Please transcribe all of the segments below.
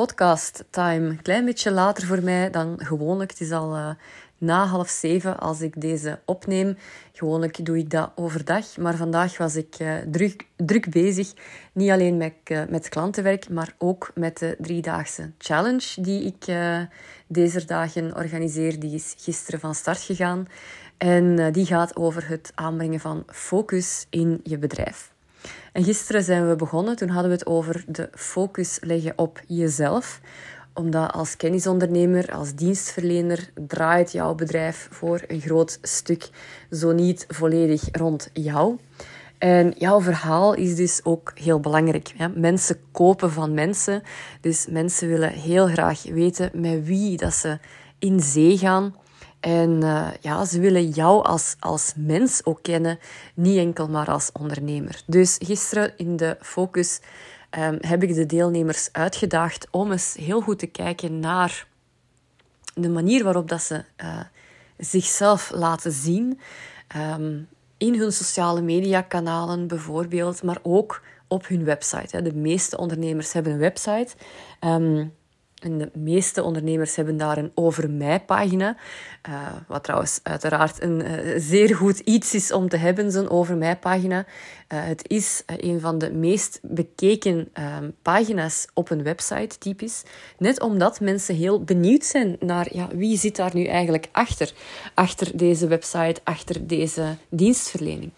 podcast time. Een klein beetje later voor mij dan gewoonlijk. Het is al uh, na half zeven als ik deze opneem. Gewoonlijk doe ik dat overdag, maar vandaag was ik uh, druk, druk bezig. Niet alleen met, uh, met klantenwerk, maar ook met de driedaagse challenge die ik deze dagen organiseer. Die is gisteren van start gegaan. En die gaat over het aanbrengen van focus in je bedrijf. En gisteren zijn we begonnen, toen hadden we het over de focus leggen op jezelf. Omdat als kennisondernemer, als dienstverlener, draait jouw bedrijf voor een groot stuk, zo niet volledig rond jou. En jouw verhaal is dus ook heel belangrijk. Mensen kopen van mensen. Dus mensen willen heel graag weten met wie dat ze in zee gaan. En uh, ja, ze willen jou als, als mens ook kennen, niet enkel maar als ondernemer. Dus gisteren in de focus um, heb ik de deelnemers uitgedaagd om eens heel goed te kijken naar de manier waarop dat ze uh, zichzelf laten zien. Um, in hun sociale mediakanalen bijvoorbeeld, maar ook op hun website. De meeste ondernemers hebben een website. Um, en de meeste ondernemers hebben daar een over mij pagina. Uh, wat trouwens uiteraard een uh, zeer goed iets is om te hebben, zo'n over mij pagina. Uh, het is een van de meest bekeken ehm, pagina's op een website, typisch. Net omdat mensen heel benieuwd zijn naar ja, wie zit daar nu eigenlijk achter. Achter deze website, achter deze dienstverlening.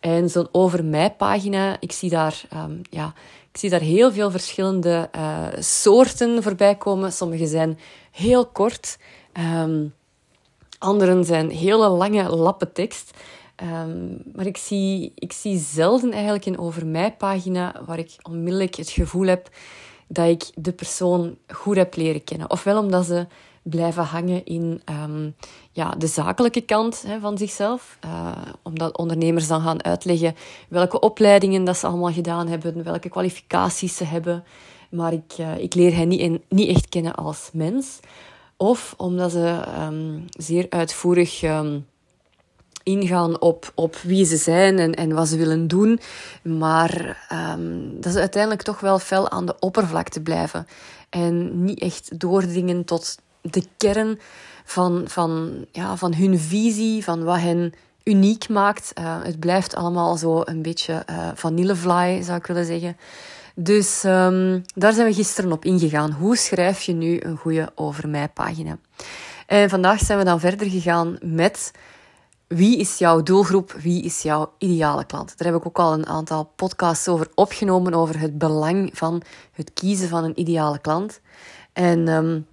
En zo'n over mij pagina, ik zie daar um, ja, zie daar heel veel verschillende uh, soorten voorbij komen. Sommige zijn heel kort. Um, anderen zijn hele lange lappen tekst. Um, maar ik zie, ik zie zelden eigenlijk een over mij pagina waar ik onmiddellijk het gevoel heb dat ik de persoon goed heb leren kennen. Ofwel omdat ze blijven hangen in um, ja, de zakelijke kant hè, van zichzelf. Uh, omdat ondernemers dan gaan uitleggen welke opleidingen dat ze allemaal gedaan hebben, welke kwalificaties ze hebben. Maar ik, uh, ik leer hen niet, in, niet echt kennen als mens. Of omdat ze um, zeer uitvoerig um, ingaan op, op wie ze zijn en, en wat ze willen doen. Maar dat ze uiteindelijk toch wel fel aan de oppervlakte blijven. En niet echt doordringen tot de kern van, van, ja, van hun visie, van wat hen uniek maakt. Uh, het blijft allemaal zo een beetje uh, vanillefly, zou ik willen zeggen. Dus um, daar zijn we gisteren op ingegaan. Hoe schrijf je nu een goede over mij pagina? En vandaag zijn we dan verder gegaan met wie is jouw doelgroep, wie is jouw ideale klant. Daar heb ik ook al een aantal podcasts over opgenomen, over het belang van het kiezen van een ideale klant. En um,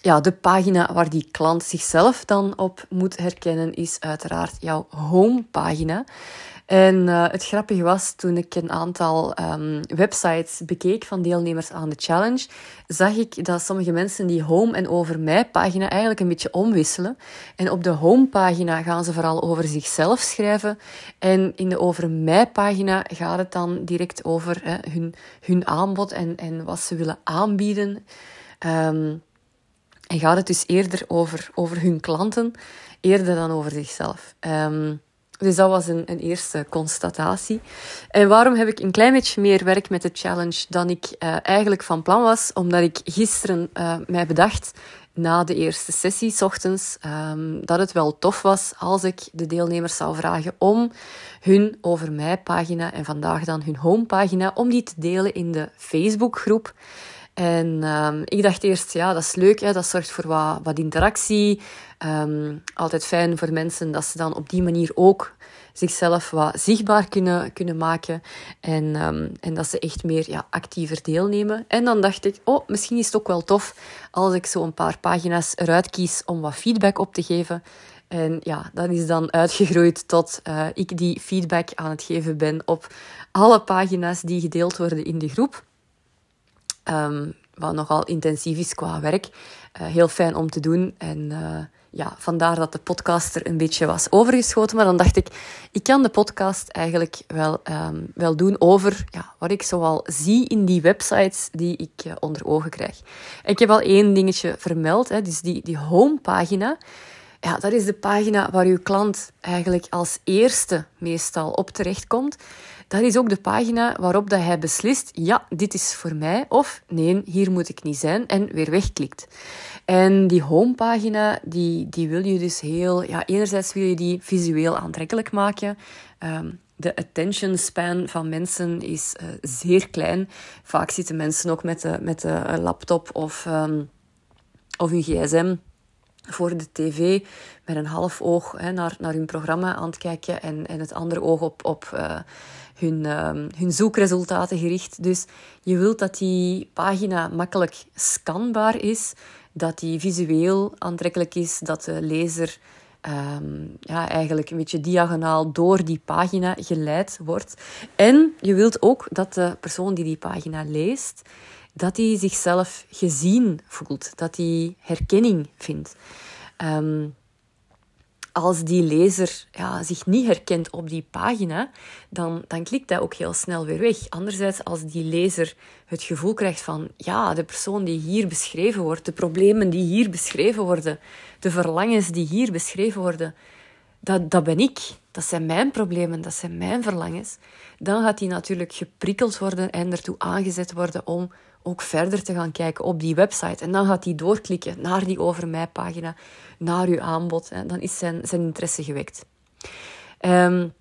ja, de pagina waar die klant zichzelf dan op moet herkennen is uiteraard jouw homepagina. En uh, het grappige was, toen ik een aantal um, websites bekeek van deelnemers aan de challenge, zag ik dat sommige mensen die home en over mij pagina eigenlijk een beetje omwisselen. En op de homepagina gaan ze vooral over zichzelf schrijven. En in de over mij pagina gaat het dan direct over hè, hun, hun aanbod en, en wat ze willen aanbieden. Um, en gaat het dus eerder over, over hun klanten, eerder dan over zichzelf. Um, dus dat was een, een, eerste constatatie. En waarom heb ik een klein beetje meer werk met de challenge dan ik uh, eigenlijk van plan was? Omdat ik gisteren uh, mij bedacht, na de eerste sessie, s ochtends, um, dat het wel tof was als ik de deelnemers zou vragen om hun over mij pagina en vandaag dan hun homepagina, om die te delen in de Facebookgroep. En um, ik dacht eerst, ja, dat is leuk, hè, dat zorgt voor wat, wat interactie. Um, altijd fijn voor mensen dat ze dan op die manier ook zichzelf wat zichtbaar kunnen, kunnen maken. En, um, en dat ze echt meer ja, actiever deelnemen. En dan dacht ik, oh, misschien is het ook wel tof als ik zo een paar pagina's eruit kies om wat feedback op te geven. En ja, dat is dan uitgegroeid tot uh, ik die feedback aan het geven ben op alle pagina's die gedeeld worden in de groep. Um, wat nogal intensief is qua werk. Uh, heel fijn om te doen. En uh, ja, vandaar dat de podcast er een beetje was overgeschoten. Maar dan dacht ik, ik kan de podcast eigenlijk wel, um, wel doen over ja, wat ik zoal zie in die websites die ik uh, onder ogen krijg. Ik heb al één dingetje vermeld. Hè, dus die, die homepagina. Ja, dat is de pagina waar uw klant eigenlijk als eerste meestal op terechtkomt. Dat is ook de pagina waarop dat hij beslist, ja, dit is voor mij, of nee, hier moet ik niet zijn, en weer wegklikt. En die homepagina, die, die wil je dus heel... Ja, enerzijds wil je die visueel aantrekkelijk maken. Ehm, de attention span van mensen is uh, zeer klein. Vaak zitten mensen ook met de, met de laptop of, um, of hun gsm voor de tv met een half oog hè, naar, naar hun programma aan het kijken en, en het andere oog op, op uh, hun, uh, hun zoekresultaten gericht. Dus je wilt dat die pagina makkelijk scanbaar is, dat die visueel aantrekkelijk is, dat de lezer um, ja, eigenlijk een beetje diagonaal door die pagina geleid wordt. En je wilt ook dat de persoon die die pagina leest, dat hij zichzelf gezien voelt, dat hij herkenning vindt. Um, als die lezer ja, zich niet herkent op die pagina, dan, dan klikt hij ook heel snel weer weg. Anderzijds, als die lezer het gevoel krijgt van, ja, de persoon die hier beschreven wordt, de problemen die hier beschreven worden, de verlangens die hier beschreven worden, dat, dat ben ik. Dat zijn mijn problemen, dat zijn mijn verlangens. Dan gaat hij natuurlijk geprikkeld worden en ertoe aangezet worden om ook verder te gaan kijken op die website. En dan gaat hij doorklikken naar die Over Mij pagina, naar uw aanbod. En dan is zijn, zijn interesse gewekt. Um,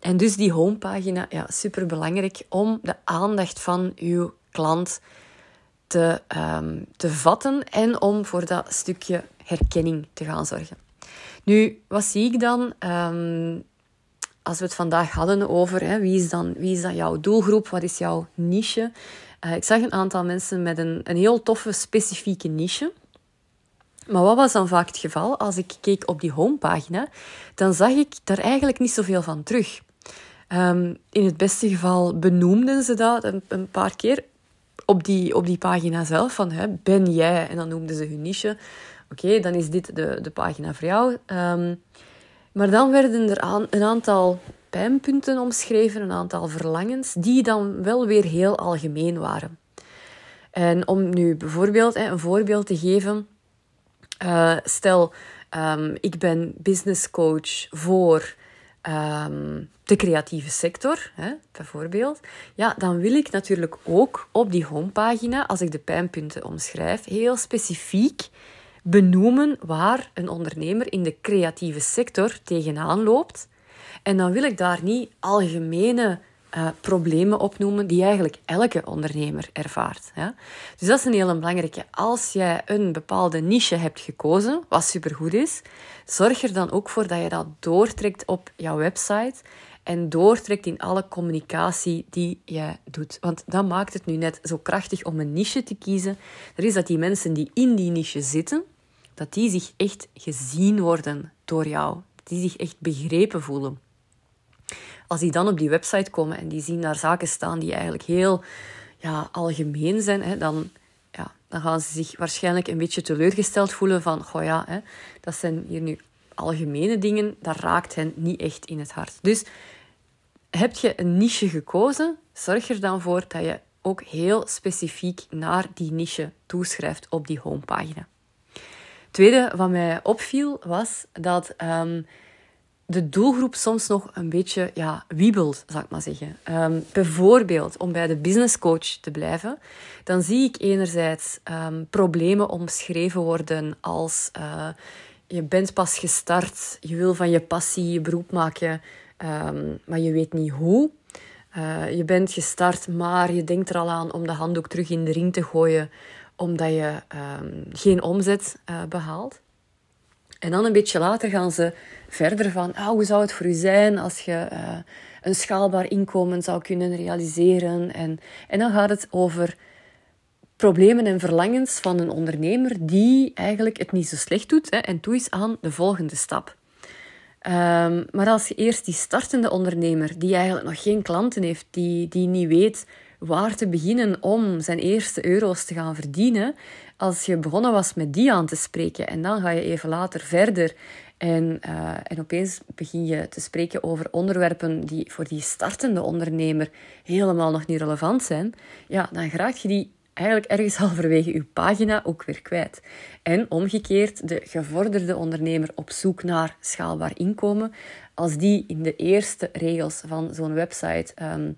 en dus die homepagina, ja, super belangrijk om de aandacht van uw klant te, um, te vatten en om voor dat stukje herkenning te gaan zorgen. Nu, wat zie ik dan? Um, als we het vandaag hadden over hè, wie, is dan, wie is dan jouw doelgroep, wat is jouw niche? Uh, ik zag een aantal mensen met een, een heel toffe, specifieke niche. Maar wat was dan vaak het geval? Als ik keek op die homepagina, dan zag ik daar eigenlijk niet zoveel van terug. Um, in het beste geval benoemden ze dat een, een paar keer op die, op die pagina zelf. Van, hè, ben jij? En dan noemden ze hun niche. Oké, dan is dit de, de pagina voor jou. Um, maar dan werden er aan, een aantal pijnpunten omschreven, een aantal verlangens, die dan wel weer heel algemeen waren. En om nu bijvoorbeeld een voorbeeld te geven, uh, stel, um, ik ben business coach voor um, de creatieve sector, hè, bijvoorbeeld. Ja, dan wil ik natuurlijk ook op die homepagina, als ik de pijnpunten omschrijf, heel specifiek benoemen waar een ondernemer in de creatieve sector tegenaan loopt. En dan wil ik daar niet algemene uh, problemen opnoemen die eigenlijk elke ondernemer ervaart. Ja? Dus dat is een hele belangrijke. Als jij een bepaalde niche hebt gekozen, wat supergoed is, zorg er dan ook voor dat je dat doortrekt op jouw website en doortrekt in alle communicatie die jij doet. Want dat maakt het nu net zo krachtig om een niche te kiezen. Dat is dat die mensen die in die niche zitten, dat die zich echt gezien worden door jou. Die zich echt begrepen voelen. Als die dan op die website komen en die zien daar zaken staan die eigenlijk heel ja, algemeen zijn, hè, dan, ja, dan gaan ze zich waarschijnlijk een beetje teleurgesteld voelen van, goh ja, hè, dat zijn hier nu algemene dingen, dat raakt hen niet echt in het hart. Dus heb je een niche gekozen, zorg er dan voor dat je ook heel specifiek naar die niche toeschrijft op die homepagina. Tweede wat mij opviel was dat um, de doelgroep soms nog een beetje ja, wiebelt, zou ik maar zeggen. Um, bijvoorbeeld, om bij de business coach te blijven, dan zie ik enerzijds um, problemen omschreven worden als uh, je bent pas gestart, je wil van je passie je beroep maken, maar je weet niet hoe. Uh, je bent gestart, maar je denkt er al aan om de handdoek terug in de ring te gooien, omdat je geen omzet uh, behaalt. En dan een beetje later gaan ze verder van ah, hoe zou het voor u zijn als je uh, een schaalbaar inkomen zou kunnen realiseren. En, en dan gaat het over problemen en verlangens van een ondernemer die eigenlijk het niet zo slecht doet hè, en toe is aan de volgende stap. Um, maar als je eerst die startende ondernemer, die eigenlijk nog geen klanten heeft, die, die niet weet waar te beginnen om zijn eerste euro's te gaan verdienen, als je begonnen was met die aan te spreken en dan ga je even later verder en, uh, en opeens begin je te spreken over onderwerpen die voor die startende ondernemer helemaal nog niet relevant zijn, ja, dan raak je die eigenlijk ergens halverwege uw pagina ook weer kwijt. En omgekeerd, de gevorderde ondernemer op zoek naar schaalbaar inkomen, als die in de eerste regels van zo'n website ehm,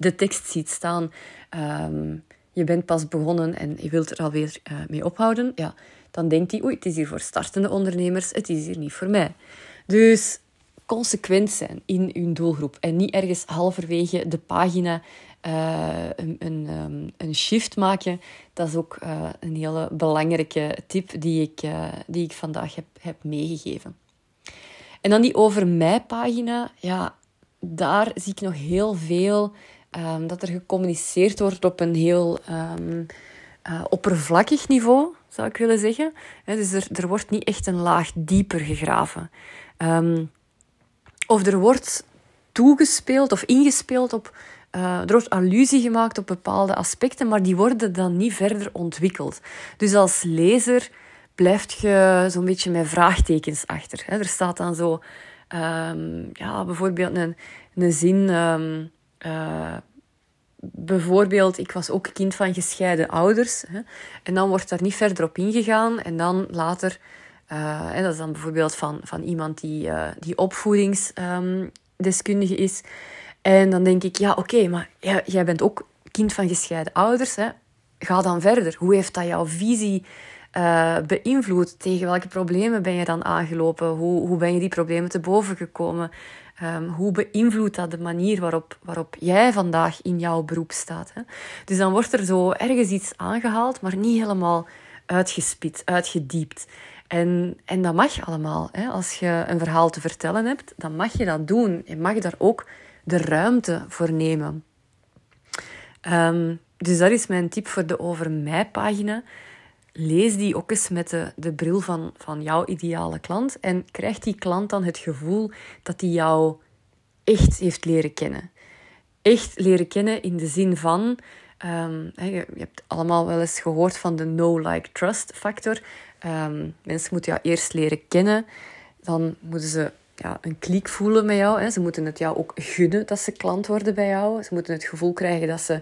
de tekst ziet staan, ehm, je bent pas begonnen en je wilt er alweer uh, mee ophouden, ja, dan denkt hij, oei, het is hier voor startende ondernemers, het is hier niet voor mij. Dus consequent zijn in uw doelgroep en niet ergens halverwege de pagina uh, een, een, ehm, een, shift maken. Dat is ook uh, een hele belangrijke tip die ik, die ik vandaag heb, heb meegegeven. En dan die over mij pagina. Ja, daar zie ik nog heel veel um, dat er gecommuniceerd wordt op een heel um, oppervlakkig niveau, zou ik willen zeggen. dus er, er wordt niet echt een laag dieper gegraven. of er wordt toegespeeld of ingespeeld op uh, er wordt allusie gemaakt op bepaalde aspecten, maar die worden dan niet verder ontwikkeld. Dus als lezer blijft je zo'n beetje met vraagtekens achter. Er staat dan zo, ja, bijvoorbeeld een, een zin. Uh, bijvoorbeeld, ik was ook kind van gescheiden ouders. Hè, en dan wordt daar niet verder op ingegaan. En dan later, uh, dat is dan bijvoorbeeld van, van iemand die, uh, die opvoedingsdeskundige um, is. En dan denk ik, ja, oké, maar jij bent ook kind van gescheiden ouders. Hè? Ga dan verder. Hoe heeft dat jouw visie beïnvloed? Tegen welke problemen ben je dan aangelopen? Hoe, hoe ben je die problemen te boven gekomen? Um, hoe beïnvloedt dat de manier waarop, waarop jij vandaag in jouw beroep staat? Hè? Dus dan wordt er zo ergens iets aangehaald, maar niet helemaal uitgespit, uitgediept. En, en dat mag allemaal. Hè? Als je een verhaal te vertellen hebt, dan mag je dat doen. Je mag daar ook de ruimte voor nemen. Um, dus dat is mijn tip voor de Over Mij pagina. Lees die ook eens met de, de bril van, van jouw ideale klant en krijgt die klant dan het gevoel dat hij jou echt heeft leren kennen. Echt leren kennen in de zin van, um, je, je, hebt allemaal wel eens gehoord van de no-like-trust factor. Um, mensen moeten jou eerst leren kennen, dan moeten ze ja, een klik voelen met jou. Ze moeten het jou ook gunnen dat ze klant worden bij jou. Ze moeten het gevoel krijgen dat ze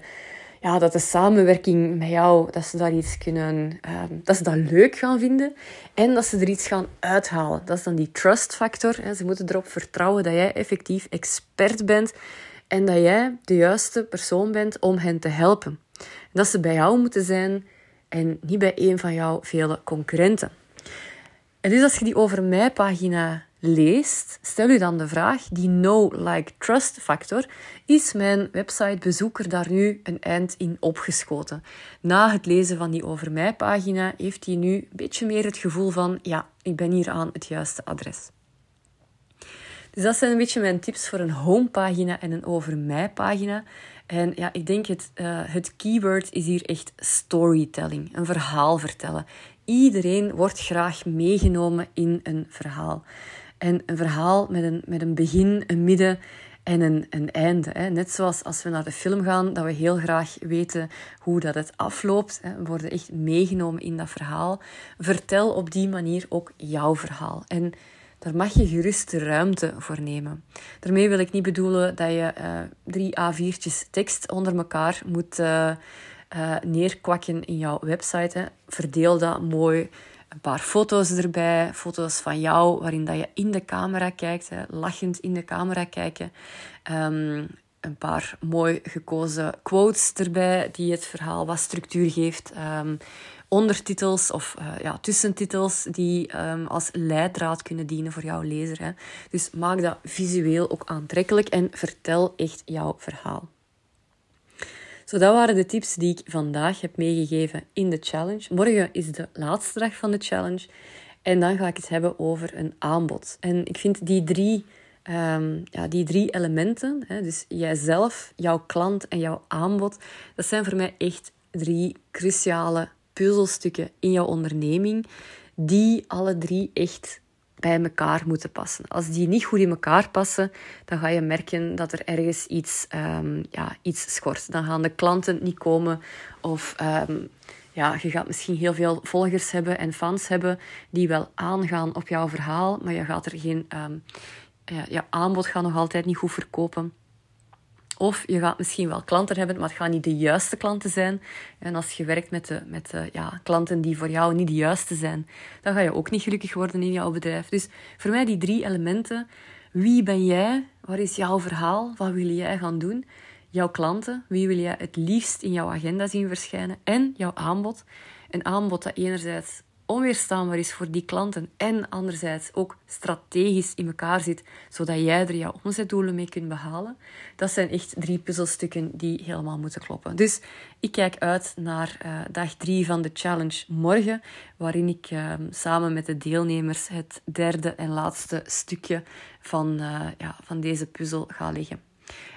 ja, dat de samenwerking met jou, dat ze daar iets kunnen, ehm, dat ze dat leuk gaan vinden en dat ze er iets gaan uithalen. Dat is dan die trust factor. Hè. Ze moeten erop vertrouwen dat jij effectief expert bent en dat jij de juiste persoon bent om hen te helpen. En dat ze bij jou moeten zijn en niet bij een van jouw vele concurrenten. En dus als je die over mij pagina leest, stel u dan de vraag, die no-like-trust factor, is mijn websitebezoeker daar nu een eind in opgeschoten? Na het lezen van die over mij pagina heeft hij nu een beetje meer het gevoel van, ja, ik ben hier aan het juiste adres. Dus dat zijn een beetje mijn tips voor een homepagina en een over mij pagina. En ja, ik denk het, uh, het keyword is hier echt storytelling, een verhaal vertellen. Iedereen wordt graag meegenomen in een verhaal. En een verhaal met een, met een begin, een midden en een, een einde. Hè. Net zoals als we naar de film gaan, dat we heel graag weten hoe dat het afloopt. Hè. We worden echt meegenomen in dat verhaal. Vertel op die manier ook jouw verhaal. En daar mag je gerust ruimte voor nemen. Daarmee wil ik niet bedoelen dat je uh, drie A4'tjes tekst onder elkaar moet uh, neerkwakken in jouw website. Hè. Verdeel dat mooi een paar foto's erbij, foto's van jou waarin dat je in de camera kijkt, hè, lachend in de camera kijken. Um, een paar mooi gekozen quotes erbij die het verhaal wat structuur geeft. Um, ondertitels of uh, ja, tussentitels die um, als leidraad kunnen dienen voor jouw lezer. Hè. Dus maak dat visueel ook aantrekkelijk en vertel echt jouw verhaal. Zo, dat waren de tips die ik vandaag heb meegegeven in de challenge. Morgen is de laatste dag van de challenge. En dan ga ik het hebben over een aanbod. En ik vind die drie, um, ja, die drie elementen, hè, dus jijzelf, jouw klant en jouw aanbod, dat zijn voor mij echt drie cruciale puzzelstukken in jouw onderneming, die alle drie echt bij elkaar moeten passen. Als die niet goed in elkaar passen, dan ga je merken dat er ergens iets, um, ja, iets schort. Dan gaan de klanten niet komen of um, ja, je gaat misschien heel veel volgers hebben en fans hebben die wel aangaan op jouw verhaal, maar je gaat er geen, um, ja, je aanbod gaat nog altijd niet goed verkopen. Of je gaat misschien wel klanten hebben, maar het gaan niet de juiste klanten zijn. En als je werkt met, de, met ja, klanten die voor jou niet de juiste zijn, dan ga je ook niet gelukkig worden in jouw bedrijf. Dus voor mij die drie elementen. Wie ben jij? Wat is jouw verhaal? Wat wil jij gaan doen? Jouw klanten, wie wil jij het liefst in jouw agenda zien verschijnen? En jouw aanbod. Een aanbod dat enerzijds onweerstaanbaar is voor die klanten en anderzijds ook strategisch in elkaar zit, zodat jij er jouw omzetdoelen mee kunt behalen. Dat zijn echt drie puzzelstukken die helemaal moeten kloppen. Dus ik kijk uit naar uh, dag drie van de challenge morgen, waarin ik uh, samen met de deelnemers het derde en laatste stukje van, uh, ja, van deze puzzel ga leggen.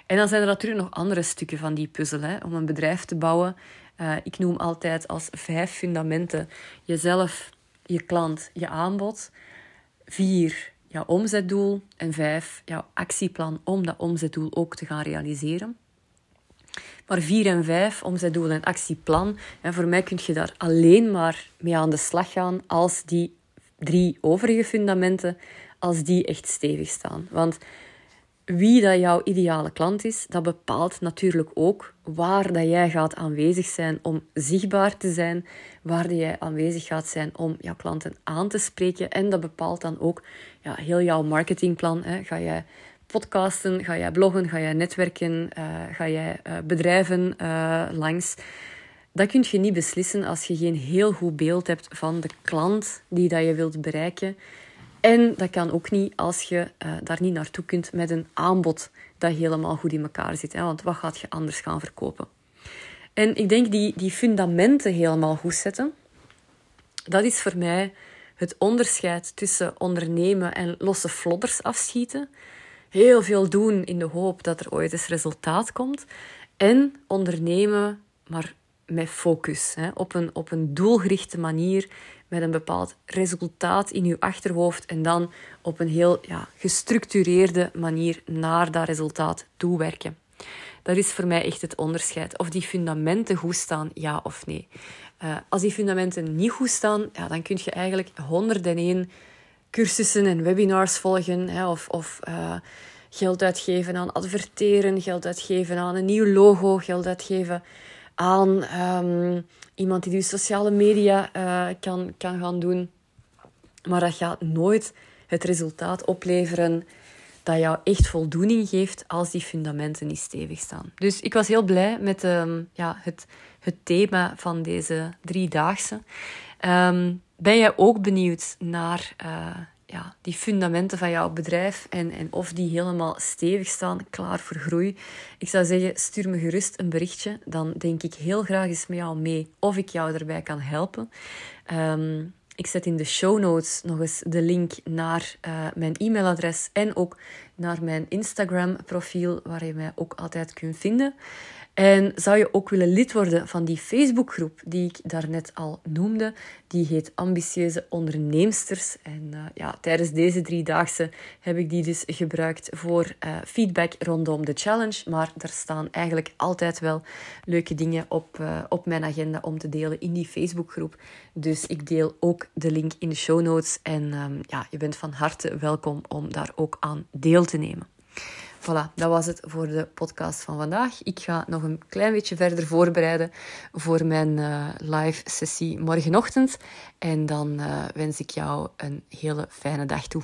En dan zijn er natuurlijk nog andere stukken van die puzzel. Hè. Om een bedrijf te bouwen uh, ik noem altijd als vijf fundamenten jezelf, je klant, je aanbod. Vier, jouw omzetdoel. En vijf, jouw actieplan om dat omzetdoel ook te gaan realiseren. Maar vier en vijf, omzetdoel en actieplan, en voor mij kun je daar alleen maar mee aan de slag gaan als die drie overige fundamenten, als die echt stevig staan. Want wie dat jouw ideale klant is, dat bepaalt natuurlijk ook waar dat jij gaat aanwezig zijn om zichtbaar te zijn, waar dat jij aanwezig gaat zijn om jouw klanten aan te spreken. En dat bepaalt dan ook ja, heel jouw marketingplan. Hè. Ga jij podcasten, ga jij bloggen, ga jij netwerken, uh, ga jij uh, bedrijven uh, langs. Dat kun je niet beslissen als je geen heel goed beeld hebt van de klant die dat je wilt bereiken. En dat kan ook niet als je uh, daar niet naartoe kunt met een aanbod dat helemaal goed in elkaar zit. Hè? Want wat gaat je anders gaan verkopen? En ik denk die, die fundamenten helemaal goed zetten, dat is voor mij het onderscheid tussen ondernemen en losse flodders afschieten. Heel veel doen in de hoop dat er ooit eens resultaat komt. En ondernemen, maar met focus. Hè? Op, een, op een doelgerichte manier met een bepaald resultaat in je achterhoofd en dan op een heel ja, gestructureerde manier naar dat resultaat toewerken. Dat is voor mij echt het onderscheid. Of die fundamenten goed staan, ja of nee. Uh, als die fundamenten niet goed staan, ja, dan kun je eigenlijk 101 cursussen en webinars volgen. Hè, of of uh, geld uitgeven aan adverteren, geld uitgeven aan een nieuw logo, geld uitgeven aan um, iemand die dus sociale media uh, kan, kan gaan doen. Maar dat gaat nooit het resultaat opleveren dat jou echt voldoening geeft als die fundamenten niet stevig staan. Dus ik was heel blij met um, ja, het, het thema van deze driedaagse. Um, ben jij ook benieuwd naar uh, ja, die fundamenten van jouw bedrijf en, en of die helemaal stevig staan, klaar voor groei. Ik zou zeggen, stuur me gerust een berichtje. Dan denk ik heel graag eens met jou mee of ik jou erbij kan helpen. Um, ik zet in de show notes nog eens de link naar uh, mijn e-mailadres en ook naar mijn Instagram-profiel, waar je mij ook altijd kunt vinden. En zou je ook willen lid worden van die Facebookgroep die ik daarnet al noemde? Die heet Ambitieuze Onderneemsters. En uh, ja, tijdens deze driedaagse heb ik die dus gebruikt voor uh, feedback rondom de challenge. Maar er staan eigenlijk altijd wel leuke dingen op, uh, op mijn agenda om te delen in die Facebookgroep. Dus ik deel ook de link in de show notes. En um, ja, je bent van harte welkom om daar ook aan deel te nemen. Voilà, dat was het voor de podcast van vandaag. Ik ga nog een klein beetje verder voorbereiden voor mijn uh, live sessie morgenochtend. En dan uh, wens ik jou een hele fijne dag toe.